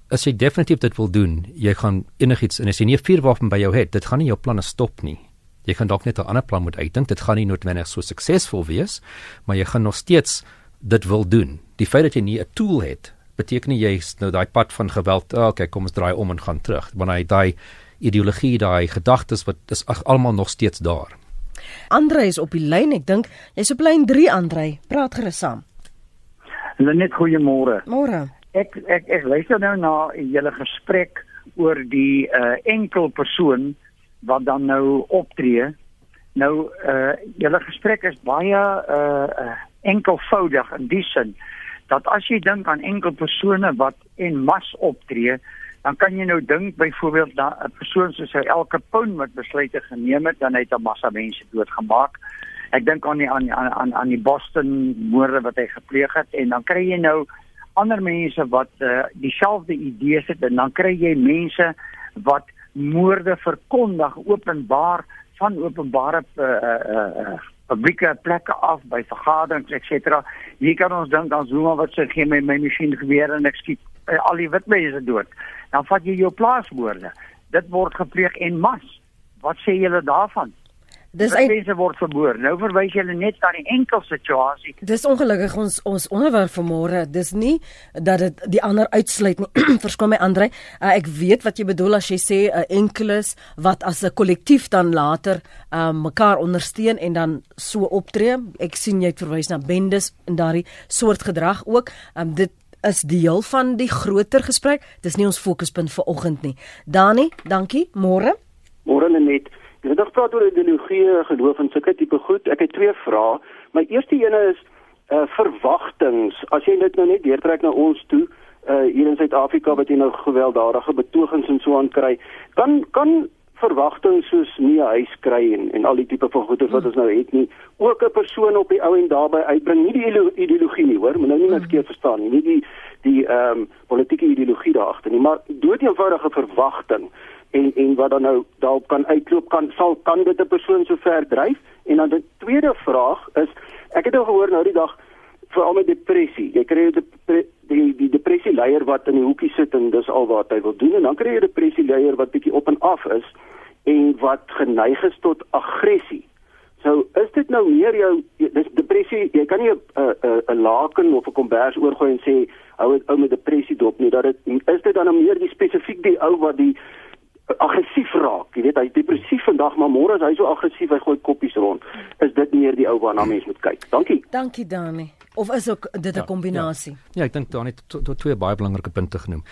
as jy definitief dit wil doen, jy gaan enigiets en as jy nie 'n vuurwapen by jou het, dit gaan nie jou planne stop nie. Jy kan dalk net 'n ander plan moet uitdink. Dit gaan nie noodwendig so suksesvol wees, maar jy gaan nog steeds dit wil doen. Die feit dat jy nie 'n tool het, beteken nie jy's nou daai pad van geweld, oh, okay, kom ons draai om en gaan terug. Want hy daai ideologie, daai gedagtes wat is almal nog steeds daar. Andre is op die lyn, ek dink jy's op lyn 3 Andre. Praat gerus saam. Net goeiemôre. Môre. Ek ek ek luister nou na julle gesprek oor die uh, enkel persoon wat dan nou optree. Nou uh julle gesprek is baie uh enkelvoudig in die sin dat as jy dink aan enkel persone wat en mas optree, dan kan jy nou dink byvoorbeeld dat 'n persoon soos elke pound wat besluite geneem het dan het 'n massa mense doodgemaak. Ek dink aan die aan aan aan die Boston moorde wat hy gepleeg het en dan kry jy nou ander mense wat uh, dieselfde idees het en dan kry jy mense wat moorde verkondig openbaar van openbare uh, uh, uh, publieke plekke af by vergaderings etc. Hier kan ons dink aan Zuma wat sê gee my my masjien geweer en ek skiet uh, al die wit mense dood. Dan vat jy jou plaaswoorde. Dit word gepleeg en mas. Wat sê julle daarvan? Dis uit... mense word vermoor. Nou verwys jy net na die enkel situasie. Dis ongelukkig ons ons onderwerp vir môre. Dis nie dat dit die ander uitsluit nie. Verskoon my Andre. Uh, ek weet wat jy bedoel as jy sê 'n uh, enkeles wat as 'n kollektief dan later uh, mekaar ondersteun en dan so optree. Ek sien jy het verwys na bendes en daardie soort gedrag ook. Um, dit is deel van die groter gesprek. Dis nie ons fokuspunt vir oggend nie. Dani, dankie. Môre. Môre net. Jy het gepraat oor ideologie, geloof en sulke tipe goed. Ek het twee vrae. My eerste een is uh verwagtinge. As jy dit nou net deurtrek na ons toe, uh hier in Suid-Afrika wat jy nou gewelddadige betogings en so aan kry, kan kan verwagtinge soos nie 'n huis kry en en al die tipe van goede wat ons nou het nie, ook 'n persoon op die ou en daarbey uitbring, nie die ideologie nie, hoor, moet nou nie net skeef verstaan nie, nie die die ehm um, politieke ideologie daar agter nie, maar dood eenvoudige verwagting en en wat dan nou daarop kan uitloop kan sal kan dit 'n persoon so ver dryf? En dan die tweede vraag is ek het nou gehoor nou die dag veral met depressie. Jy kry die die die depressie leier wat in die hoekie sit en dis al wat hy wil doen en dan kry jy 'n depressie leier wat bietjie op en af is en wat geneig is tot aggressie. So is dit nou meer jou dis depressie jy kan nie 'n 'n 'n laken of 'n kombers oorgooi en sê hou dit ou met depressie dop nie dat dit is dit dan nou meer die spesifiek die ou wat die aggressief raak. Jy weet hy depressief vandag, maar môre is hy so aggressief, hy gooi koppies rond. Is dit meer die ou waarna mens moet kyk? Dankie. Dankie Dani. Of is ook dit 'n ja, kombinasie? Ja, ja ek dink Dani het twee baie belangrike punte genoem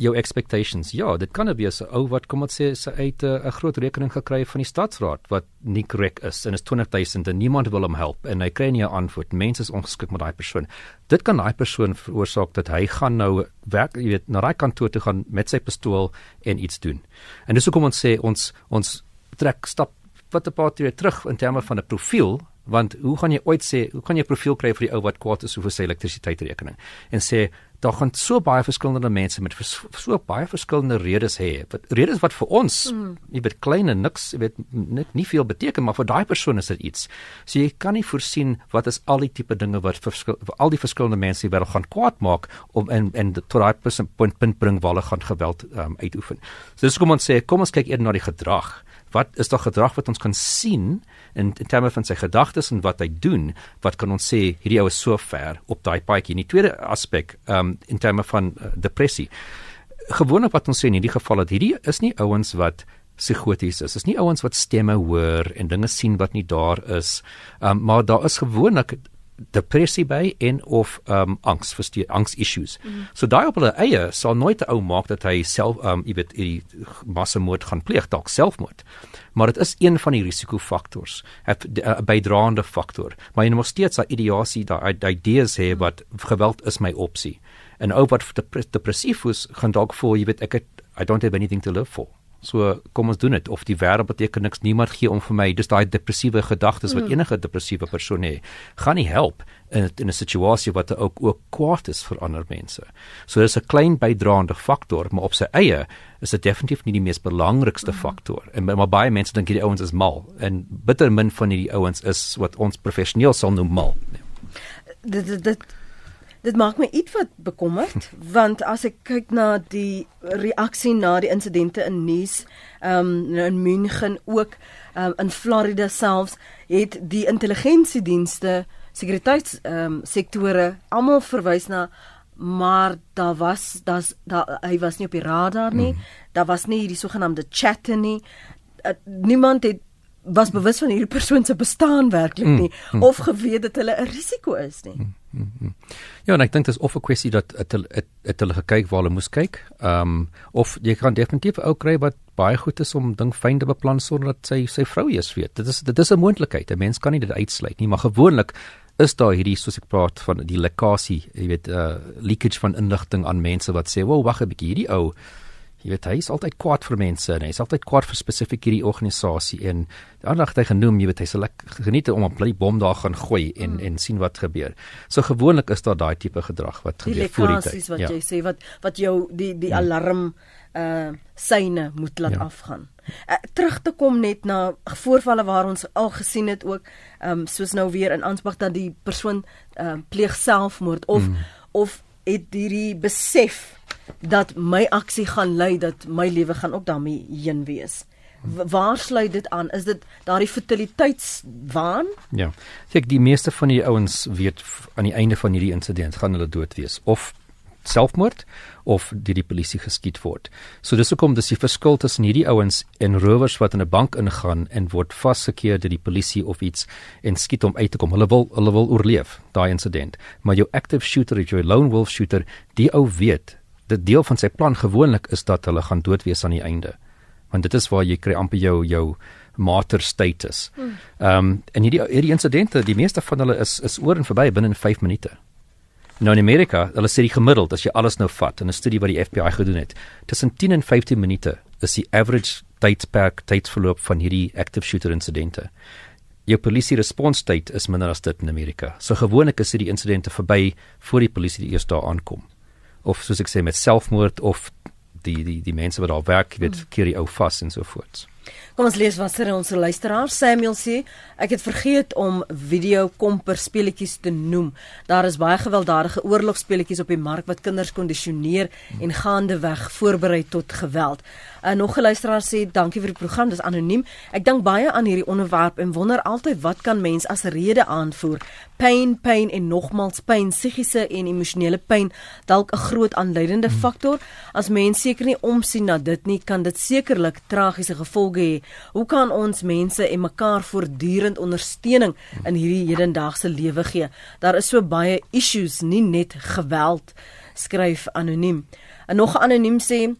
jou expectations. Ja, dit kan wees 'n ou wat kom ons sê sy uit 'n groot rekening gekry van die stadsraad wat nie korrek is en is 20000 en niemand wil hom help en hy kry nie 'n antwoord. Mense is ongeskik met daai persoon. Dit kan daai persoon veroorsaak dat hy gaan nou werk, jy weet, na daai kantoor toe gaan met sy pistool en iets doen. En dis hoekom ons sê ons ons trek stap wat 'n paar tree terug in terme van 'n profiel want hoe gaan jy ooit sê hoe kan jy 'n profiel kry vir die ou wat kwaad is oor sy elektrisiteitsrekening en sê daar gaan so baie verskillende mense met vers, so baie verskillende redes hê wat redes wat vir ons mm. jy weet klein en niks jy weet net nie veel beteken maar vir daai persoon is dit iets. So jy kan nie voorsien wat is al die tipe dinge wat verskil vir al die verskillende mense wat gaan kwaad maak om en en tot daai punt punt bring waar hulle gaan geweld um, uitoefen. So dis kom ons sê kom ons kyk eers na die gedrag wat is daar gedrag wat ons kan sien in, in terme van sy gedagtes en wat hy doen wat kan ons sê hierdie ou is so ver op daai paadjie in die tweede aspek um, in terme van uh, depressie gewoonlik wat ons sê in hierdie geval dat hierdie is nie ouens wat psigoties is. Dit is nie ouens wat stemme hoor en dinge sien wat nie daar is. Um, maar daar is gewoonlik depressie by en of um angs versteur angs issues. Mm -hmm. So daai op hulle eie sal nooit 'n ou maak dat hy self um jy weet die massamoord gaan pleeg dalk selfmoord. Maar dit is een van die risikofaktors, 'n bydraende faktor. Maar jy moet steeds daai ideasie, daai idees hê wat geweld is my opsie. En ou wat depressief is, gaan dalk voel jy weet ek het I don't have anything to live for. So kom ons doen dit of die wêreld beteken niks niemand gee om vir my dis daai depressiewe gedagtes wat mm. enige depressiewe persoon het gaan nie help in in 'n situasie wat ook ook kwaad is vir ander mense. So dis 'n klein bydraende faktor maar op sy eie is dit definitief nie die mees belangrikste mm. faktor. En maar baie mense dink hierdie ouens is mal en bitter min van hierdie ouens is wat ons professioneel sal noem mal. Dit dit dit maak my ietwat bekommerd want as ek kyk na die reaksie na die insidente in Nice, ehm um, in München ook, ehm um, in Florida selfs, het die intelligensiedienste, sekuriteits ehm um, sektore almal verwys na maar daar was daar's daar hy was nie op die radar nie. Mm. Daar was nie hierdie sogenaamde chatte nie. Uh, niemand het was bewus van hierdie persoon se bestaan werklik mm, nie mm, mm. of geweet dat hulle 'n risiko is nie. Mm, mm, mm. Ja, en ek dink dit is of 'n kwessie dat het, het, het, het hulle gekyk waar hulle moes kyk. Ehm um, of jy kan definitief ou kry wat baie goed is om ding fyn te beplan sonder dat sy sy vrou eers weet. Dit is dit is 'n moontlikheid. 'n Mens kan nie dit uitsluit nie, maar gewoonlik is daar hierdie soos ek praat van die lekasie, jy weet, uh leakage van inligting aan mense wat sê, "Wel, wag 'n bietjie, hierdie ou Jy weet hy is altyd kwaad vir mense en hy is altyd kwaad vir spesifiek hierdie organisasie en die ander dag het hy genoem jy weet hy sal geniet om 'n bly bom daar gaan gooi en mm. en sien wat gebeur. So gewoonlik is daar daai tipe gedrag wat gebeur voor die tyd. wat ja. jy sê wat wat jou die die mm. alarm uh syne moet laat ja. afgaan. Uh, terug te kom net na voorvalle waar ons al gesien het ook ehm um, soos nou weer in Ansbach dat die persoon ehm uh, pleeg selfmoord of mm. of het hierdie besef dat my aksie gaan lei dat my lewe gaan ook daarmee heen wees. Waar sluit dit aan? Is dit daardie fataliteitswaan? Ja. Kyk, die meeste van die ouens weet aan die einde van hierdie insident gaan hulle dood wees of selfmoord of deur die polisie geskiet word. So dis hoekom dis die verskil tussen hierdie ouens en rowers wat in 'n bank ingaan en word vasgekeer deur die polisie of iets en skiet om uit te kom. Hulle wil hulle wil oorleef daai insident. Maar jou active shooter, jou lone wolf shooter, die ou weet dit deel van sy plan gewoonlik is dat hulle gaan dood wees aan die einde. Want dit is waar jy kry amper jou jou martyr status. Hmm. Ehm um, en hierdie hierdie insidente, die meeste van hulle is is oor en verby binne 5 minute. Nou in Amerika, hulle sê die gemiddeld as jy alles nou vat in 'n studie wat die FBI gedoen het, tussen 10 en 15 minute is die average tydperk tydsverloop van hierdie active shooter insidente. Jou polisie responstyd is minder as dit in Amerika. So gewoonlik is hierdie insidente verby voor die polisie die eers daar aankom of soos ek sê met selfmoord of die die die mense wat daar werk, weet hmm. keer die ou vas en so voort. Kom ons lees wat sê ons luisteraar Samuel sê ek het vergeet om video komper speletjies te noem. Daar is baie gewelddadige oorlogspeletjies op die mark wat kinders kondisioneer en gaande weg voorberei tot geweld. 'n Nog 'n luisteraar sê dankie vir die program, dis anoniem. Ek dink baie aan hierdie onderwerp en wonder altyd wat kan mens as rede aanvoer? Pain, pain en nogmals pyn, psigiese en emosionele pyn, dalk 'n groot aanleidende hmm. faktor. As mens seker nie omsien na dit nie, kan dit sekerlik tragiese gevolge hê. Hoe kan ons mense en mekaar voortdurend ondersteuning in hierdie hedendaagse lewe gee? Daar is so baie issues, nie net geweld, skryf anoniem. En nog 'n anoniem sê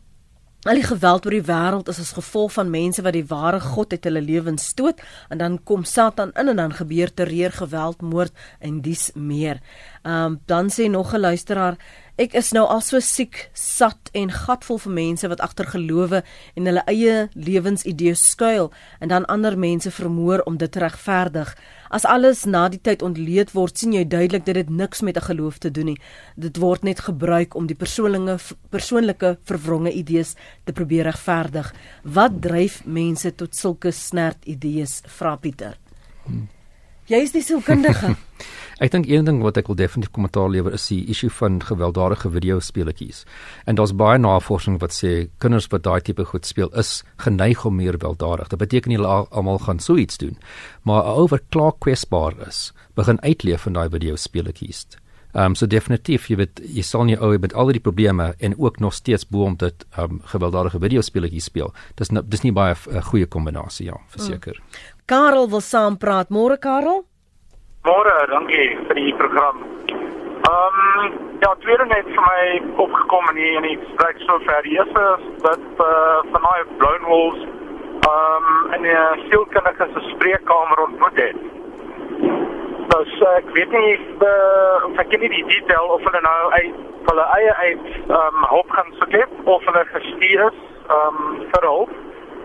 Al die geweld oor die wêreld is as gevolg van mense wat die ware God uit hulle lewens stoot en dan kom Satan in en dan gebeur terreur, geweld, moord en dies meer. Ehm um, dan sê nog 'n luisteraar, ek is nou al so siek, sat en gatvol vir mense wat agter gelowe en hulle eie lewensidees skuil en dan ander mense vermoor om dit regverdig. As alles na die tyd ontleed word, sien jy duidelik dat dit niks met 'n geloof te doen nie. Dit word net gebruik om die persoonlike persoonlike verwronge idees te probeer regverdig. Wat dryf mense tot sulke snert idees, vra Pieter? Hmm. Jy is die sielkundige. Ek dink een ding wat ek wil definitief kommentaar lewer is die issue van gewelddadige video speletjies. En daar's baie navorsing wat sê kinders wat daai tipe goed speel is geneig om meer gewelddadig. Dit beteken hulle almal gaan so iets doen, maar oor klaar kwesbaar is, begin uitleef van daai video speletjies. Ehm um, so definitief jy weet jy sal nie ou met al die probleme en ook nog steeds bo om dit ehm um, gewelddadige video speletjies speel. Dis dis nie baie 'n goeie kombinasie ja, verseker. Mm. Karel wil saam praat. Môre Karel? Môre, dankie vir die program. Ehm um, ja, tweede net vir my opgekom in hier in die gesprek so ver. Die eerste dat eh uh, van my blown walls ehm um, in 'n sielkundige se spreekkamer ontmoet het. Nou, so, ek weet nie uh, of ek nie die detail of hulle nou uit hulle eie uit ehm um, hulp gaan soek of hulle gestuur is ehm um, vir hulp.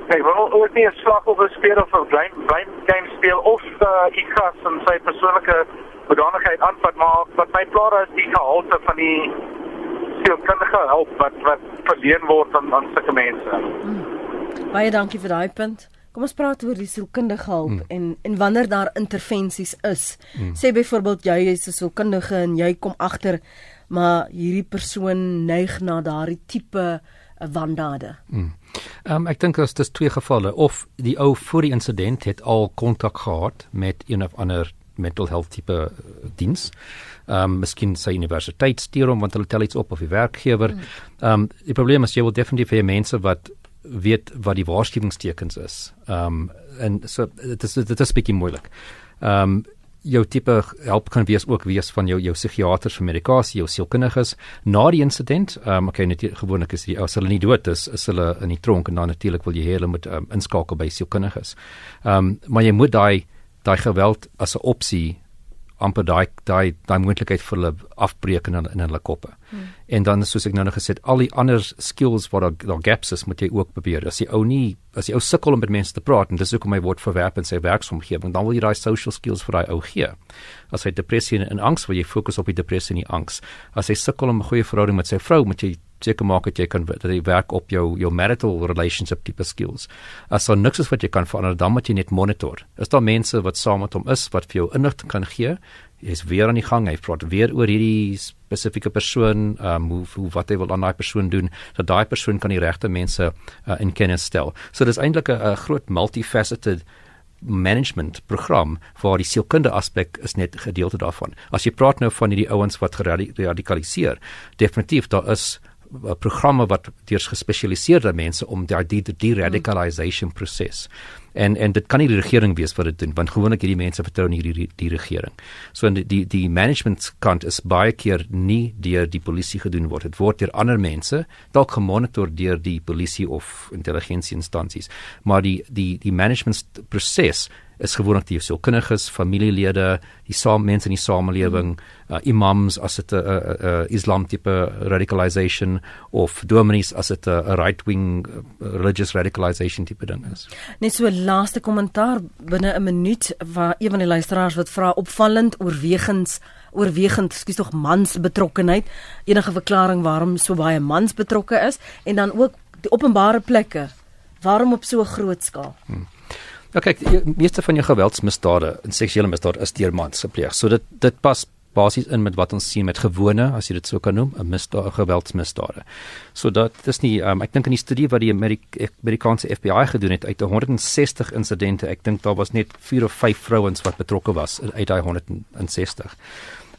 Ek wil ook nie 'n slagoffer speel of 'n blame blame game speel of uh Igas en sy persoonlike bedanigheid aanvat maar wat my plaas is die gehalte van die sielkundige hulp wat wat verleen word aan aan sulke mense. Hmm. Baie dankie vir daai punt. Kom ons praat oor die sielkundige hulp hmm. en en wanneer daar intervensies is. Hmm. Sê byvoorbeeld jy is 'n sielkundige en jy kom agter maar hierdie persoon neig na daardie tipe 'n wandade. Hmm. Ehm um, ek dink dit is twee gevalle of die ou voor die insident het al kontak gehad met een of ander mental health tipe uh, diens. Ehm um, miskien sy universiteit stuur hom want hulle tel iets op of die werkgewer. Hmm. Ehm um, die probleem is jy wil definitief vir mense wat weet wat die waarskuwingstekens is. Ehm um, en so dit is dit is bietjie moeilik. Ehm um, jou tipe help kan wees ook wees van jou jou psigiaters vir medikasie, jou sielkundiges na die insident. Ehm um, okay, net gewoonlik is die as hulle nie dood is, is hulle in die tronk en dan natuurlik wil jy hê hulle moet um, inskakel by sielkundiges. Ehm um, maar jy moet daai daai geweld as 'n opsie amper daai daai daai moontlikheid vir hulle afbreek in hulle, in hulle koppe. Hmm. En dan soos ek nou nog gesê het, al die ander skills wat daar daar gaps is, moet jy ook probeer. As jy ou nie as jy ou sukkel om met mense te praat en dis hoekom hy word verwerp in sy werksomgewing, dan wil jy daai social skills vir daai ou gee. As hy depressie en angs, wil jy fokus op die depressie en die angs. As hy sukkel om 'n goeie verhouding met sy vrou, moet jy seker maak dat jy kan dat jy werk op jou jou marital relationship tipe skills. As daar niks is wat jy kan verander, dan moet jy net monitor. Is daar mense wat saam met hom is wat vir jou inligting kan gee? Jy's weer aan die gang. Hy praat weer oor hierdie spesifieke persoon, um, hoe, hoe wat hy wil aan daai persoon doen, dat daai persoon kan die regte mense uh, in kennis stel. So dis eintlik 'n groot multifaceted management program waar die sielkundige aspek is net gedeelte daarvan. As jy praat nou van hierdie ouens wat geradikaliseer, definitief daar is programme wat deur gespesialiseerde mense om die die, die radicalization proses en en dit kan nie die regering wees wat dit doen want gewoonlik hierdie mense vertrou nie die die regering. So die die die management kant is baie keer nie deur die polisie gedoen word. Dit word deur ander mense dalk gemonitor deur die polisie of intelligensie instansies. Maar die die die management proses is gewoonlik die sielkundiges, familielede, die saam mense in die samelewing, uh, imams as dit 'n uh, uh, uh, Islam tipe radicalization of dominees as dit 'n uh, right wing uh, religious radicalization tipe ding is. Net so 'n laaste kommentaar binne 'n minuut waar een van die luisteraars wat vra opvallend oorwegens oorwegend, skuis tog mans betrokkenheid, enige verklaring waarom so baie mans betrokke is en dan ook die openbare plekke. Waarom op so 'n groot skaal? Hmm. Ja kyk, die meeste van jou geweldsmisdade en seksuele misdade is deur mans gepleeg. So dit dit pas basies in met wat ons sien met gewone, as jy dit sou kan noem, 'n misdaad geweldsmisdade. So dat dis nie um, ek dink in die studie wat die Amerik Amerikaanse FBI gedoen het uit 160 insidente, ek dink daar was net 4 of 5 vrouens wat betrokke was uit daai 160.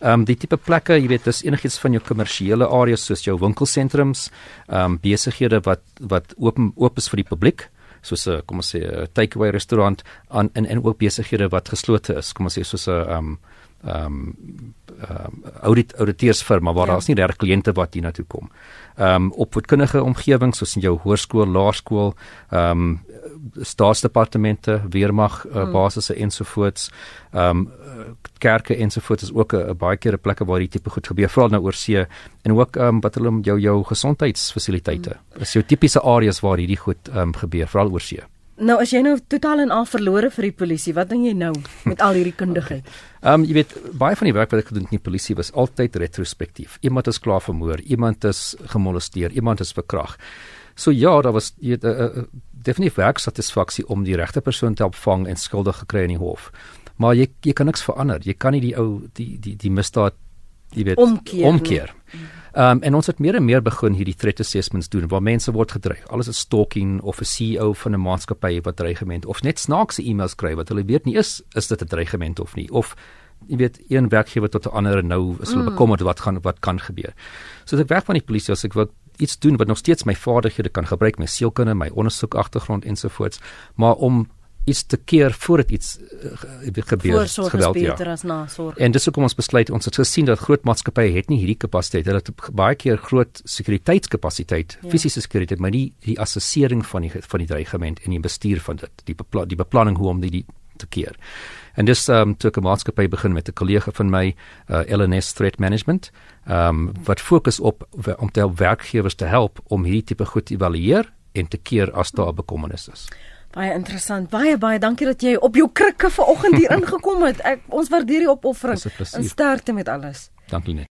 Ehm um, die tipe plekke, jy weet, dis enigiets van jou kommersiële areas soos jou winkelsentrums, ehm um, besighede wat wat oop oop is vir die publiek soos 'n kom ons sê 'n takeaway restaurant aan in en ook besighede wat geslote is kom ons sê soos 'n ehm um, um, audit auditeursfirma waar ja. daar's nie regtig kliënte wat hier na toe kom. Um, opvoedkundige omgewing soos in jou hoërskool, laerskool, um, staatsdepartemente, weermag uh, hmm. basisse ensovoorts. Ehm um, kerke ensovoorts is ook 'n baie keer 'n plekke waar hierdie tipe goed gebeur, veral nou oor see en ook ehm um, wat hulle jou jou gesondheidsfasiliteite. Hmm. Is jou tipiese areas waar hierdie goed ehm um, gebeur, veral oor see. Nou as jy nou totaal en al verlore vir die polisie, wat dink jy nou met al hierdie kundigheid? Ehm um, jy weet baie van die werk wat ek gedoen het in die polisie was altyd retrospektief. Iemand is klaar vermoor, iemand is gemolesteer, iemand is verkragt. So ja, daar was jy weet 'n definitief werksatisfaksie om die regte persoon te opvang en skuldig gekry in die hof. Maar jy jy kan niks verander. Jy kan nie die ou die die die misdaad jy weet omkeer. omkeer. Ehm um, en ons het meer en meer begin hierdie threat assessments doen waar mense word gedreig. Alles is stalking of 'n CEO van 'n maatskappy wat dreigement of net snaakse e-mails kry wat hulle weet nie is is dit 'n dreigement of nie of jy weet een werkgewer tot 'n ander nou is hulle mm. bekommerd wat gaan wat kan gebeur. So dit werk van die polisie as ek wil iets doen wat nog steeds my vaardighede kan gebruik, my sielkunde, my ondersoek agtergrond ensovoorts, maar om iets te keer voordat iets uh, gebeur geweld ja. as nasorg. En dis hoekom ons besluit ons het gesien dat groot maatskappye het nie hierdie kapasiteit. Hulle het baie keer groot sekuriteitskapasiteit, ja. fisiese sekuriteit, maar nie die assessering van die van die dreigement en die bestuur van dit, die bepla, die beplanning hoe om die te keer. En dis ehm um, toe 'n maatskappy begin met 'n kollega van my, uh, LNS Threat Management, ehm um, wat fokus op om te help werkgewers te help om hierdie tipe goed te evalueer en te keer as daar bekommernis is. Baie interessant. Baie baie dankie dat jy op jou krikke vanoggend hier ingekom het. Ek ons waardeer die opoffering. En sterkte met alles. Dankie net.